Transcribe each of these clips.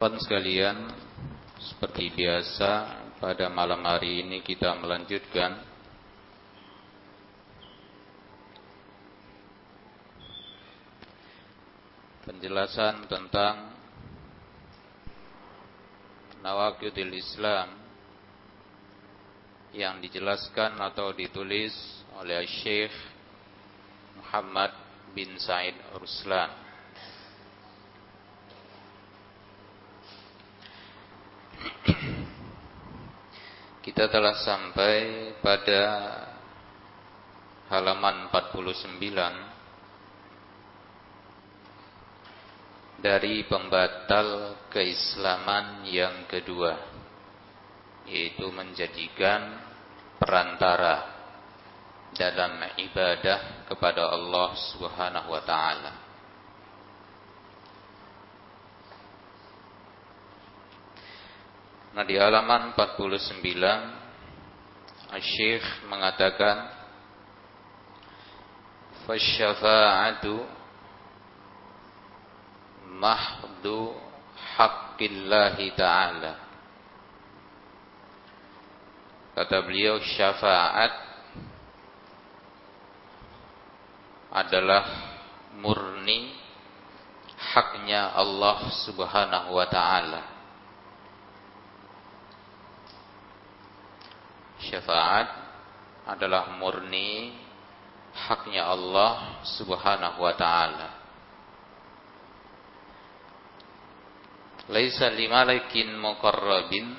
Teman sekalian, seperti biasa pada malam hari ini kita melanjutkan penjelasan tentang Nawakidil Islam yang dijelaskan atau ditulis oleh Syekh Muhammad bin Said Ruslan. Kita telah sampai pada halaman 49 dari pembatal keislaman yang kedua yaitu menjadikan perantara dalam ibadah kepada Allah Subhanahu wa taala. Nah di halaman 49 Syekh mengatakan Fasyafa'atu mahdu haqqillahi ta'ala. Kata beliau syafaat adalah murni haknya Allah Subhanahu wa taala syafaat adalah murni haknya Allah Subhanahu wa taala. Laisa limalakin muqarrabin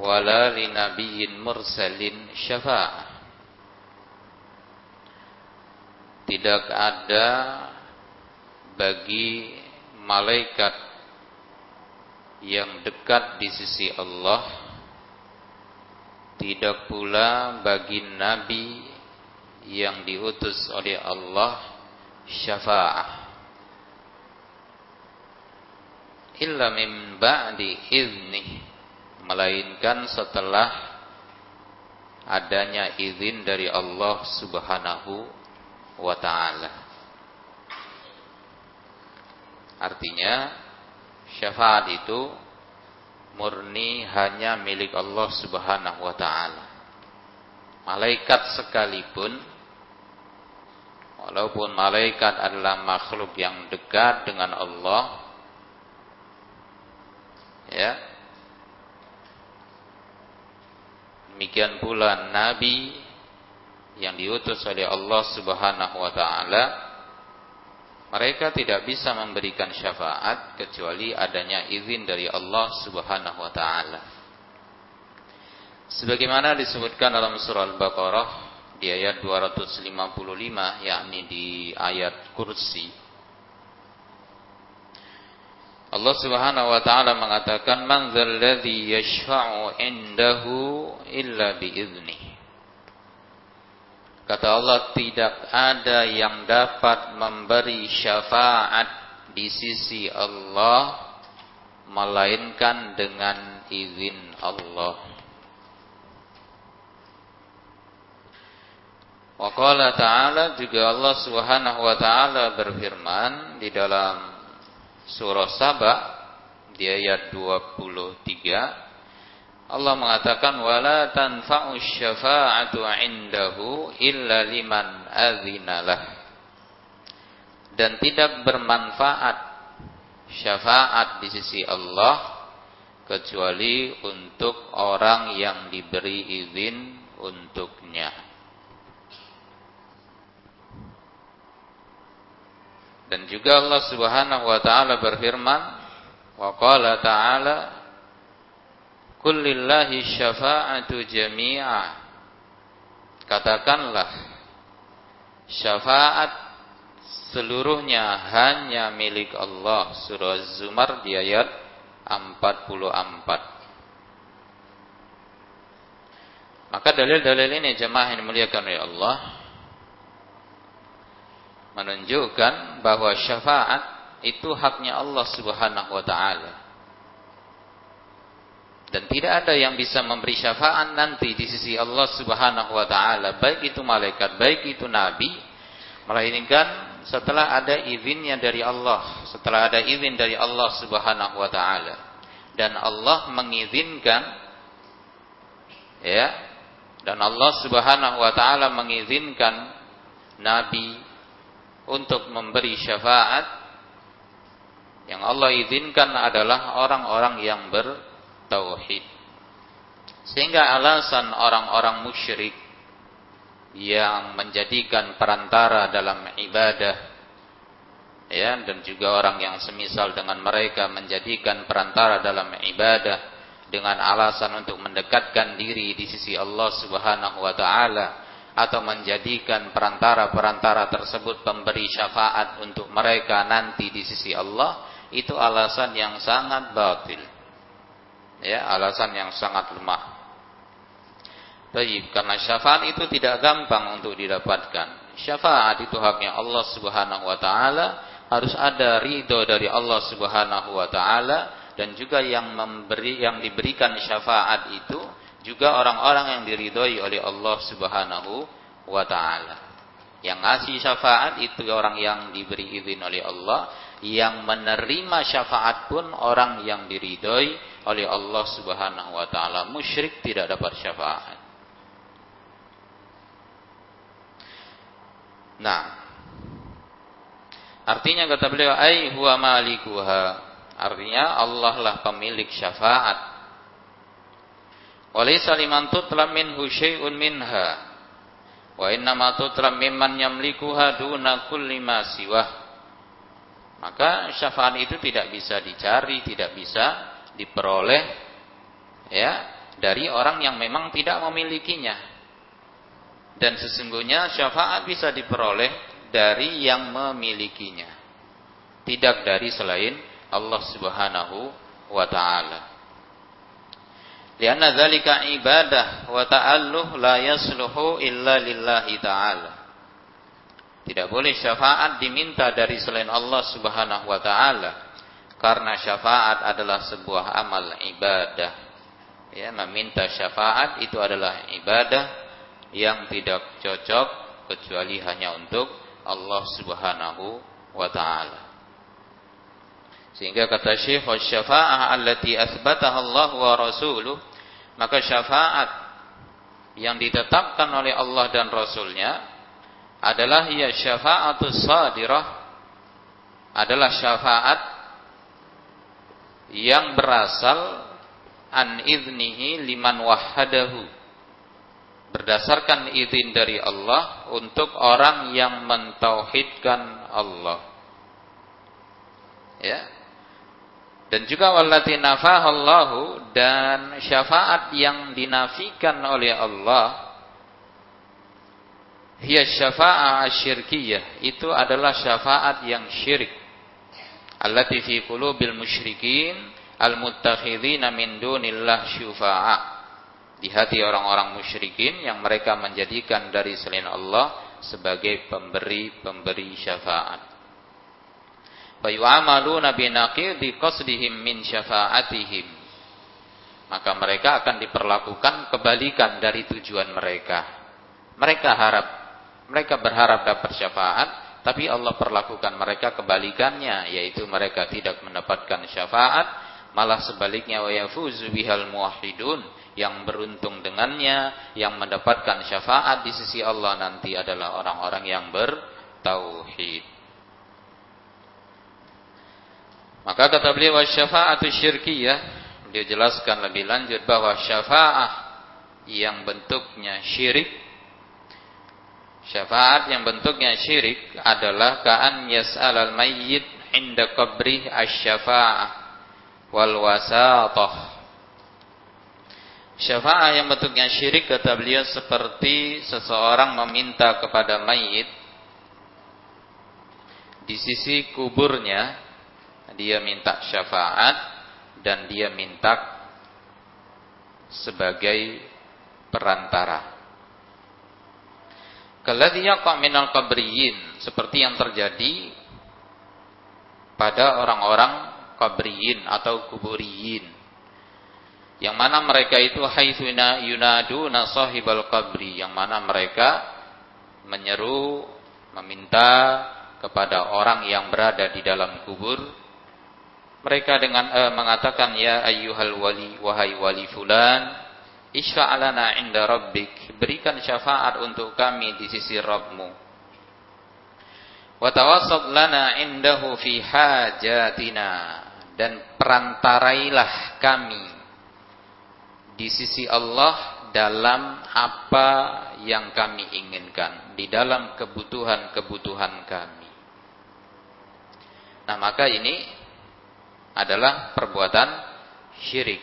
wala linabiyyin mursalin syafa'ah. Tidak ada bagi malaikat yang dekat di sisi Allah tidak pula bagi nabi yang diutus oleh Allah syafa'ah. Illa min ba'di izni melainkan setelah adanya izin dari Allah Subhanahu wa taala. Artinya syafaat itu murni hanya milik Allah Subhanahu wa taala. Malaikat sekalipun walaupun malaikat adalah makhluk yang dekat dengan Allah ya demikian pula nabi yang diutus oleh Allah Subhanahu wa taala mereka tidak bisa memberikan syafaat kecuali adanya izin dari Allah Subhanahu wa taala. Sebagaimana disebutkan dalam surah Al-Baqarah di ayat 255 yakni di ayat kursi. Allah Subhanahu wa taala mengatakan man dzalladzi yashfa'u indahu illa biiznihi Kata Allah tidak ada yang dapat memberi syafaat di sisi Allah melainkan dengan izin Allah. Wa qala ta'ala juga Allah Subhanahu wa taala berfirman di dalam surah Saba di ayat 23 Allah mengatakan wala tanfa'u syafa'atu 'indahu illa liman adzinalah. Dan tidak bermanfaat syafaat di sisi Allah kecuali untuk orang yang diberi izin untuknya. Dan juga Allah Subhanahu wa taala berfirman, wa qala ta'ala Kullillahi syafa'atu jami'a. Katakanlah syafaat seluruhnya hanya milik Allah. Surah Az-Zumar di ayat 44. Maka dalil-dalil ini jemaah yang dimuliakan oleh Allah menunjukkan bahwa syafaat itu haknya Allah Subhanahu wa taala. Dan tidak ada yang bisa memberi syafaat nanti di sisi Allah Subhanahu wa taala, baik itu malaikat, baik itu nabi, melainkan setelah ada izinnya dari Allah, setelah ada izin dari Allah Subhanahu wa taala. Dan Allah mengizinkan ya, dan Allah Subhanahu wa taala mengizinkan nabi untuk memberi syafaat. Yang Allah izinkan adalah orang-orang yang bertauhid. Sehingga alasan orang-orang musyrik yang menjadikan perantara dalam ibadah ya dan juga orang yang semisal dengan mereka menjadikan perantara dalam ibadah dengan alasan untuk mendekatkan diri di sisi Allah Subhanahu wa taala atau menjadikan perantara-perantara tersebut pemberi syafaat untuk mereka nanti di sisi Allah itu alasan yang sangat batil ya alasan yang sangat lemah Baik, karena syafaat itu tidak gampang untuk didapatkan. Syafaat itu haknya Allah Subhanahu wa taala, harus ada ridho dari Allah Subhanahu wa taala dan juga yang memberi yang diberikan syafaat itu juga orang-orang yang diridhoi oleh Allah Subhanahu wa taala. Yang ngasih syafaat itu orang yang diberi izin oleh Allah, yang menerima syafaat pun orang yang diridhoi oleh Allah Subhanahu wa taala. Musyrik tidak dapat syafaat. Nah, artinya kata beliau, ai huwa malikuha. Artinya Allah lah pemilik syafaat. Walaysa liman tutlam minhu syai'un minha. Wa innama tutlam mimman yamlikuha duna kulli ma siwah. Maka syafaat itu tidak bisa dicari, tidak bisa diperoleh ya dari orang yang memang tidak memilikinya. Dan sesungguhnya syafaat bisa diperoleh dari yang memilikinya. Tidak dari selain Allah Subhanahu wa taala. Lianna dzalika ibadah wa ta'alluh la yasluhu illa lillahi ta'ala. Tidak boleh syafaat diminta dari selain Allah Subhanahu wa taala karena syafaat adalah sebuah amal ibadah. Ya, meminta syafaat itu adalah ibadah yang tidak cocok kecuali hanya untuk Allah Subhanahu wa taala. Sehingga kata Syekh syafa'ah allati athbataha Allah wa rasuluh maka syafaat yang ditetapkan oleh Allah dan Rasulnya adalah ya syafa'atus sadirah adalah syafaat yang berasal an idnihi liman wahadahu berdasarkan izin dari Allah untuk orang yang mentauhidkan Allah. Ya. Dan juga wallati nafahallahu dan syafaat yang dinafikan oleh Allah hiya syafa'ah syirkiyah itu adalah syafaat yang syirik allati fi qulubil musyrikin al-muttakhidhina min dunillah syufa'a di hati orang-orang musyrikin yang mereka menjadikan dari selain Allah sebagai pemberi-pemberi syafaat. Fayu'amaluna binaqidi qasdihim min syafa'atihim. Maka mereka akan diperlakukan kebalikan dari tujuan mereka. Mereka harap, mereka berharap dapat syafaat, tapi Allah perlakukan mereka kebalikannya, yaitu mereka tidak mendapatkan syafaat, malah sebaliknya wa yafuzu bihal muwahhidun yang beruntung dengannya, yang mendapatkan syafaat di sisi Allah nanti adalah orang-orang yang bertauhid. Maka kata beliau syafaatu syirkiyah, dia jelaskan lebih lanjut bahwa syafaat yang bentuknya syirik Syafaat yang bentuknya syirik adalah ka'an yas'alal mayyit inda qabri asy-syafa'ah wal wasatah Syafaat yang bentuknya syirik kata beliau seperti seseorang meminta kepada mayit di sisi kuburnya dia minta syafaat dan dia minta sebagai perantara. Kalladhi yaqa minal qabriyin. Seperti yang terjadi pada orang-orang qabriyin atau kuburiyin. Yang mana mereka itu haitsuna yunaduna sahibal qabri. Yang mana mereka menyeru meminta kepada orang yang berada di dalam kubur. Mereka dengan uh, mengatakan ya ayyuhal wali wahai wali fulan isfa'alana inda rabbik berikan syafaat untuk kami di sisi Rabbmu. Wa tawassat lana indahu fi hajatina. Dan perantarailah kami di sisi Allah dalam apa yang kami inginkan di dalam kebutuhan-kebutuhan kami. Nah maka ini adalah perbuatan syirik.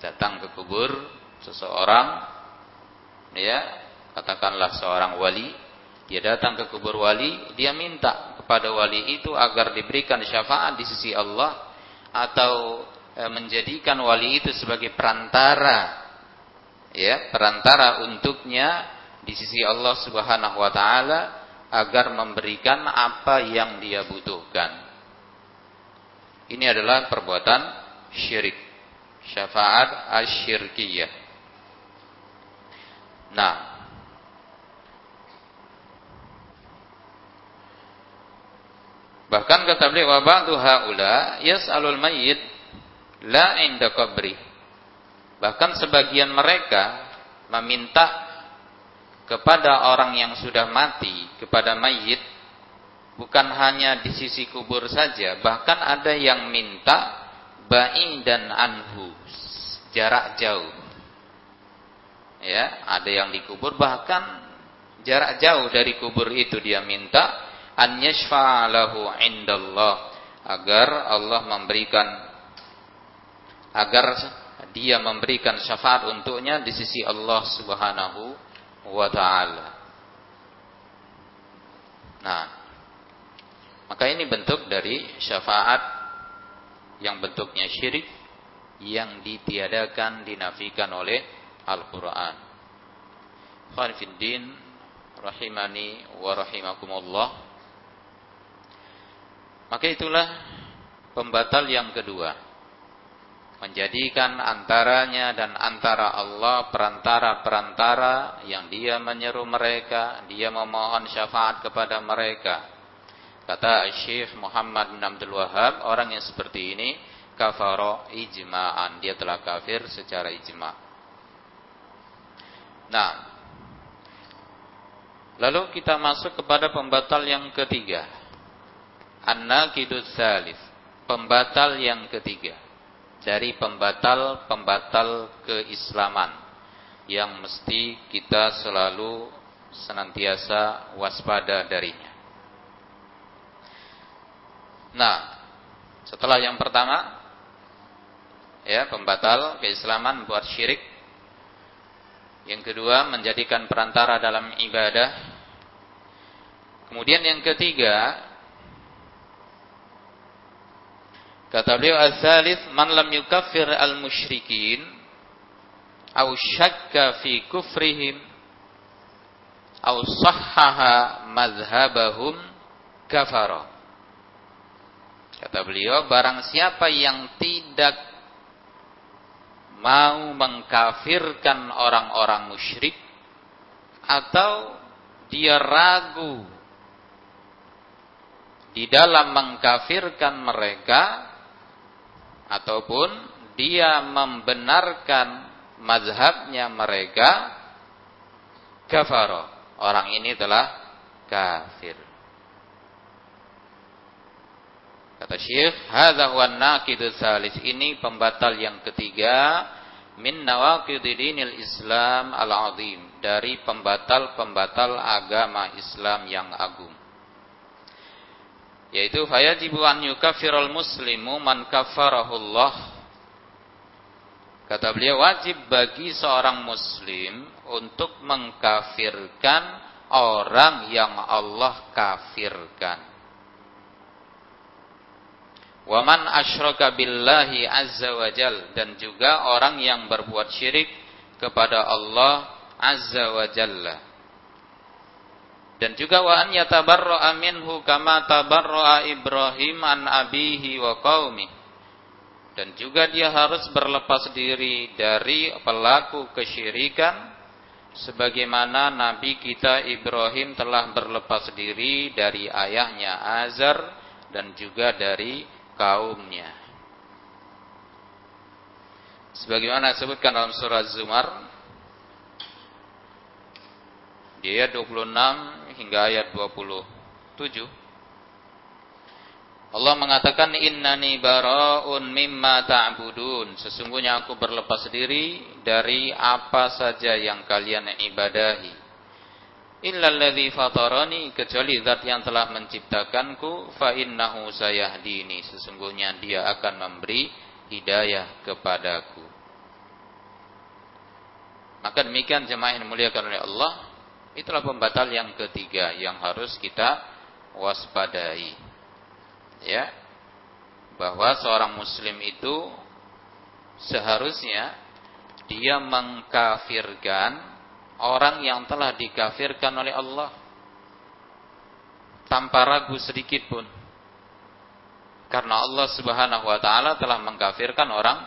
Datang ke kubur seseorang ya, katakanlah seorang wali, dia datang ke kubur wali, dia minta kepada wali itu agar diberikan syafaat di sisi Allah atau e, menjadikan wali itu sebagai perantara ya, perantara untuknya di sisi Allah Subhanahu wa taala agar memberikan apa yang dia butuhkan. Ini adalah perbuatan syirik. Syafaat asyirkiyah. Nah. Bahkan kata beliau wa ba'du haula yas'alul mayyit la inda qabri. Bahkan sebagian mereka meminta kepada orang yang sudah mati, kepada mayit bukan hanya di sisi kubur saja, bahkan ada yang minta ba'i dan anhu, jarak jauh. Ya, ada yang dikubur bahkan jarak jauh dari kubur itu dia minta an yashfa'alahu indallah agar Allah memberikan agar dia memberikan syafaat untuknya di sisi Allah Subhanahu wa taala. Nah, maka ini bentuk dari syafaat yang bentuknya syirik yang ditiadakan, dinafikan oleh Al-Quran. Khanifiddin rahimani wa rahimakumullah. Maka itulah pembatal yang kedua. Menjadikan antaranya dan antara Allah perantara-perantara yang dia menyeru mereka, dia memohon syafaat kepada mereka Kata Syekh Muhammad bin Abdul Wahab, orang yang seperti ini kafaro ijma'an. Dia telah kafir secara ijma'. Nah, lalu kita masuk kepada pembatal yang ketiga. An-naqidus salif. Pembatal yang ketiga. Dari pembatal-pembatal keislaman. Yang mesti kita selalu senantiasa waspada darinya. Nah, setelah yang pertama ya, pembatal keislaman buat syirik. Yang kedua, menjadikan perantara dalam ibadah. Kemudian yang ketiga, kata beliau al-thalith man lam yukaffir al-musyrikin au syakka fi kufrihim au sahhaha madhhabahum kafara. Kata beliau, barang siapa yang tidak mau mengkafirkan orang-orang musyrik atau dia ragu di dalam mengkafirkan mereka ataupun dia membenarkan mazhabnya mereka kafaro. Orang ini telah kafir Kata Syekh, hadza huwa naqidus salis. Ini pembatal yang ketiga min nawaqidil Islam al-azim, dari pembatal-pembatal agama Islam yang agung. Yaitu fayajibu an yukaffirul muslimu man kafarahullah. Kata beliau wajib bagi seorang muslim untuk mengkafirkan orang yang Allah kafirkan. Waman asyraka billahi azza wa jal dan juga orang yang berbuat syirik kepada Allah azza wa jalla. Dan juga wa an yatabarra'a minhu kama tabarra'a Ibrahim an abihi wa qaumi. Dan juga dia harus berlepas diri dari pelaku kesyirikan sebagaimana nabi kita Ibrahim telah berlepas diri dari ayahnya Azar dan juga dari kaumnya. Sebagaimana disebutkan dalam surah Zumar di ayat 26 hingga ayat 27 Allah mengatakan innani bara'un mimma ta'budun. Sesungguhnya aku berlepas diri dari apa saja yang kalian ibadahi. Illa alladhi fatarani kecuali zat yang telah menciptakanku fa innahu sayahdini. Sesungguhnya dia akan memberi hidayah kepadaku. Maka demikian jemaah yang dimuliakan oleh Allah, itulah pembatal yang ketiga yang harus kita waspadai ya bahwa seorang muslim itu seharusnya dia mengkafirkan orang yang telah dikafirkan oleh Allah tanpa ragu sedikit pun. Karena Allah Subhanahu wa taala telah mengkafirkan orang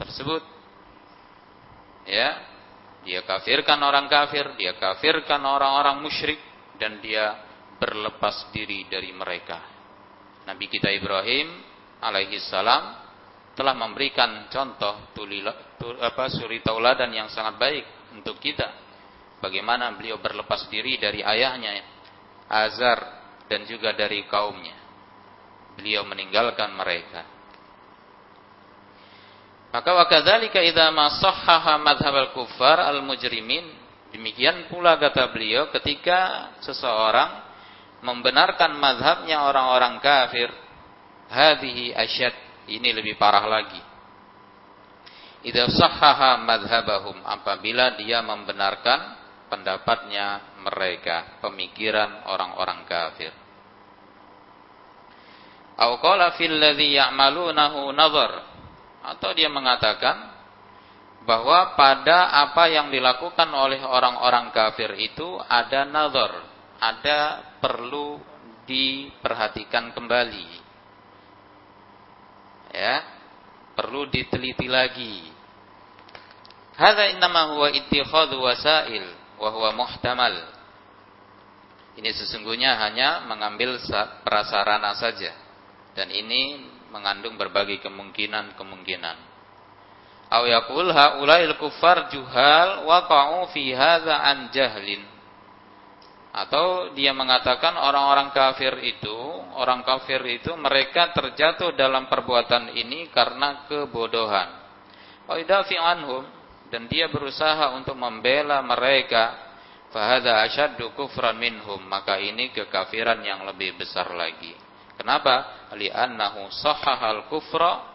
tersebut. Ya dia kafirkan orang kafir dia kafirkan orang-orang musyrik dan dia berlepas diri dari mereka. Nabi kita Ibrahim alaihi salam telah memberikan contoh tulila, tul, apa, suri tauladan yang sangat baik untuk kita. Bagaimana beliau berlepas diri dari ayahnya Azar dan juga dari kaumnya. Beliau meninggalkan mereka. Maka wakadzalika idza ma sahhaha madhhab al-kuffar al-mujrimin demikian pula kata beliau ketika seseorang membenarkan mazhabnya orang-orang kafir hadhihi asyad ini lebih parah lagi idza sahhaha madhhabahum apabila dia membenarkan pendapatnya mereka pemikiran orang-orang kafir Au qala fil ladzi ya'malunahu nazar atau dia mengatakan bahwa pada apa yang dilakukan oleh orang-orang kafir itu ada nazar, ada perlu diperhatikan kembali. Ya, perlu diteliti lagi. Hadza innama huwa ittikhadhu wasail wa huwa muhtamal. Ini sesungguhnya hanya mengambil prasarana saja dan ini mengandung berbagai kemungkinan-kemungkinan. Aw yaqul haula'il kuffar juhal waqa'u fi hadza an jahlin atau dia mengatakan orang-orang kafir itu, orang kafir itu mereka terjatuh dalam perbuatan ini karena kebodohan. Waidafi anhum dan dia berusaha untuk membela mereka. Fahada asyaddu kufran minhum, maka ini kekafiran yang lebih besar lagi. Kenapa? Li'annahu sahahal kufra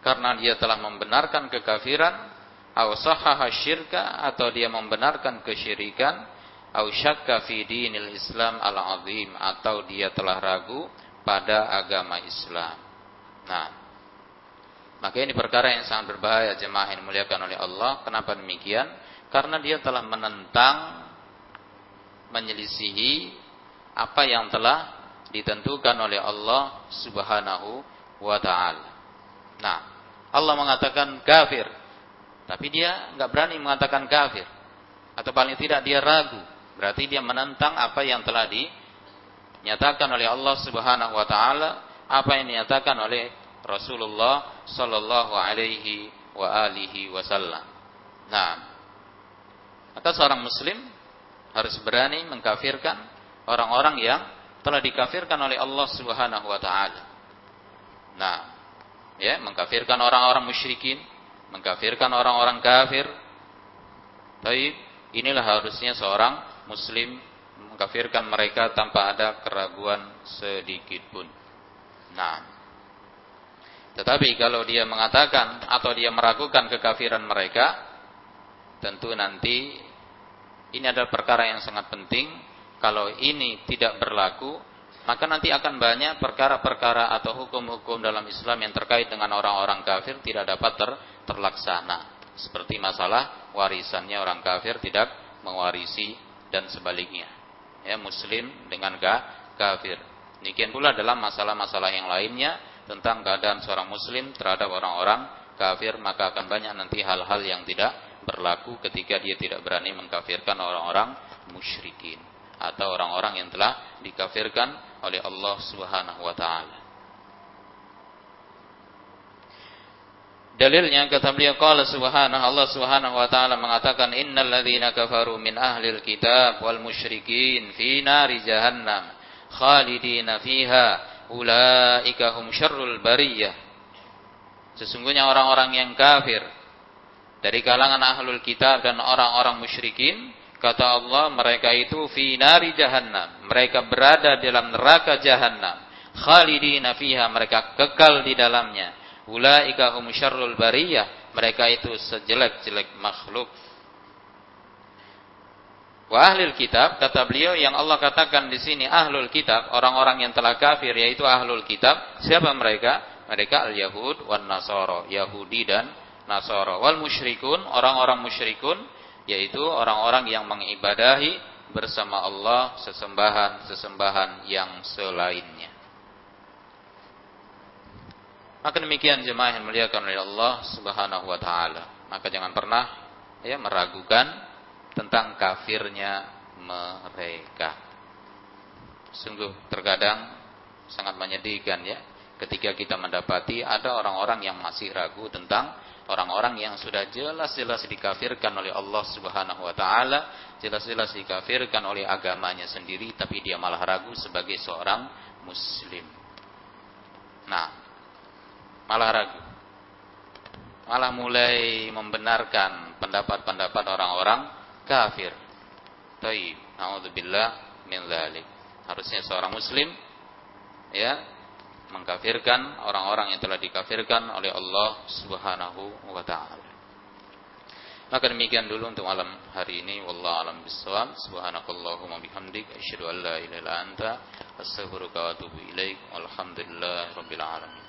karena dia telah membenarkan kekafiran, atau sahaha syirka atau dia membenarkan kesyirikan au syakka fi dinil Islam al-azim atau dia telah ragu pada agama Islam. Nah, maka ini perkara yang sangat berbahaya jemaah yang dimuliakan oleh Allah. Kenapa demikian? Karena dia telah menentang menyelisihi apa yang telah ditentukan oleh Allah Subhanahu wa taala. Nah, Allah mengatakan kafir, tapi dia nggak berani mengatakan kafir. Atau paling tidak dia ragu Berarti dia menentang apa yang telah dinyatakan oleh Allah Subhanahu wa taala, apa yang dinyatakan oleh Rasulullah sallallahu alaihi wa alihi wasallam. Nah, maka seorang muslim harus berani mengkafirkan orang-orang yang telah dikafirkan oleh Allah Subhanahu wa taala. Nah, ya, mengkafirkan orang-orang musyrikin, mengkafirkan orang-orang kafir. Tapi inilah harusnya seorang muslim mengkafirkan mereka tanpa ada keraguan sedikit pun. Nah, tetapi kalau dia mengatakan atau dia meragukan kekafiran mereka, tentu nanti ini adalah perkara yang sangat penting. Kalau ini tidak berlaku, maka nanti akan banyak perkara-perkara atau hukum-hukum dalam Islam yang terkait dengan orang-orang kafir tidak dapat ter terlaksana. Seperti masalah warisannya orang kafir tidak mewarisi dan sebaliknya. Ya, muslim dengan ga, kafir. Demikian pula dalam masalah-masalah yang lainnya tentang keadaan seorang muslim terhadap orang-orang kafir, maka akan banyak nanti hal-hal yang tidak berlaku ketika dia tidak berani mengkafirkan orang-orang musyrikin atau orang-orang yang telah dikafirkan oleh Allah Subhanahu wa taala. Dalilnya kata beliau qala subhanahu Allah Subhanahu wa taala mengatakan innal ladzina kafaru min ahlil kitab wal musyrikin fi nari jahannam khalidina fiha ulaika hum syarrul bariyah. Sesungguhnya orang-orang yang kafir dari kalangan ahlul kitab dan orang-orang musyrikin kata Allah mereka itu fi nari jahannam mereka berada dalam neraka jahannam khalidina fiha mereka kekal di dalamnya Ulaika hum syarrul bariyah. Mereka itu sejelek-jelek makhluk. Wa ahlul kitab kata beliau yang Allah katakan di sini ahlul kitab orang-orang yang telah kafir yaitu ahlul kitab siapa mereka? Mereka al-yahud wan nasara. Yahudi dan nasara. Wal musyrikun orang-orang musyrikun yaitu orang-orang yang mengibadahi bersama Allah sesembahan-sesembahan yang selainnya. Maka demikian jemaah yang muliakan oleh Allah Subhanahu wa taala. Maka jangan pernah ya meragukan tentang kafirnya mereka. Sungguh terkadang sangat menyedihkan ya ketika kita mendapati ada orang-orang yang masih ragu tentang orang-orang yang sudah jelas-jelas dikafirkan oleh Allah Subhanahu wa taala, jelas-jelas dikafirkan oleh agamanya sendiri tapi dia malah ragu sebagai seorang muslim. Nah, malah ragu. Malah mulai membenarkan pendapat-pendapat orang-orang kafir. Taib. Alhamdulillah, min dzalik. Harusnya seorang muslim ya mengkafirkan orang-orang yang telah dikafirkan oleh Allah Subhanahu wa taala. Maka demikian dulu untuk malam hari ini. Wallahu alam bissawab. Subhanakallahumma bihamdik asyhadu an la ilaha illa anta astaghfiruka wa atubu ilaik. Walhamdulillahirabbil alamin.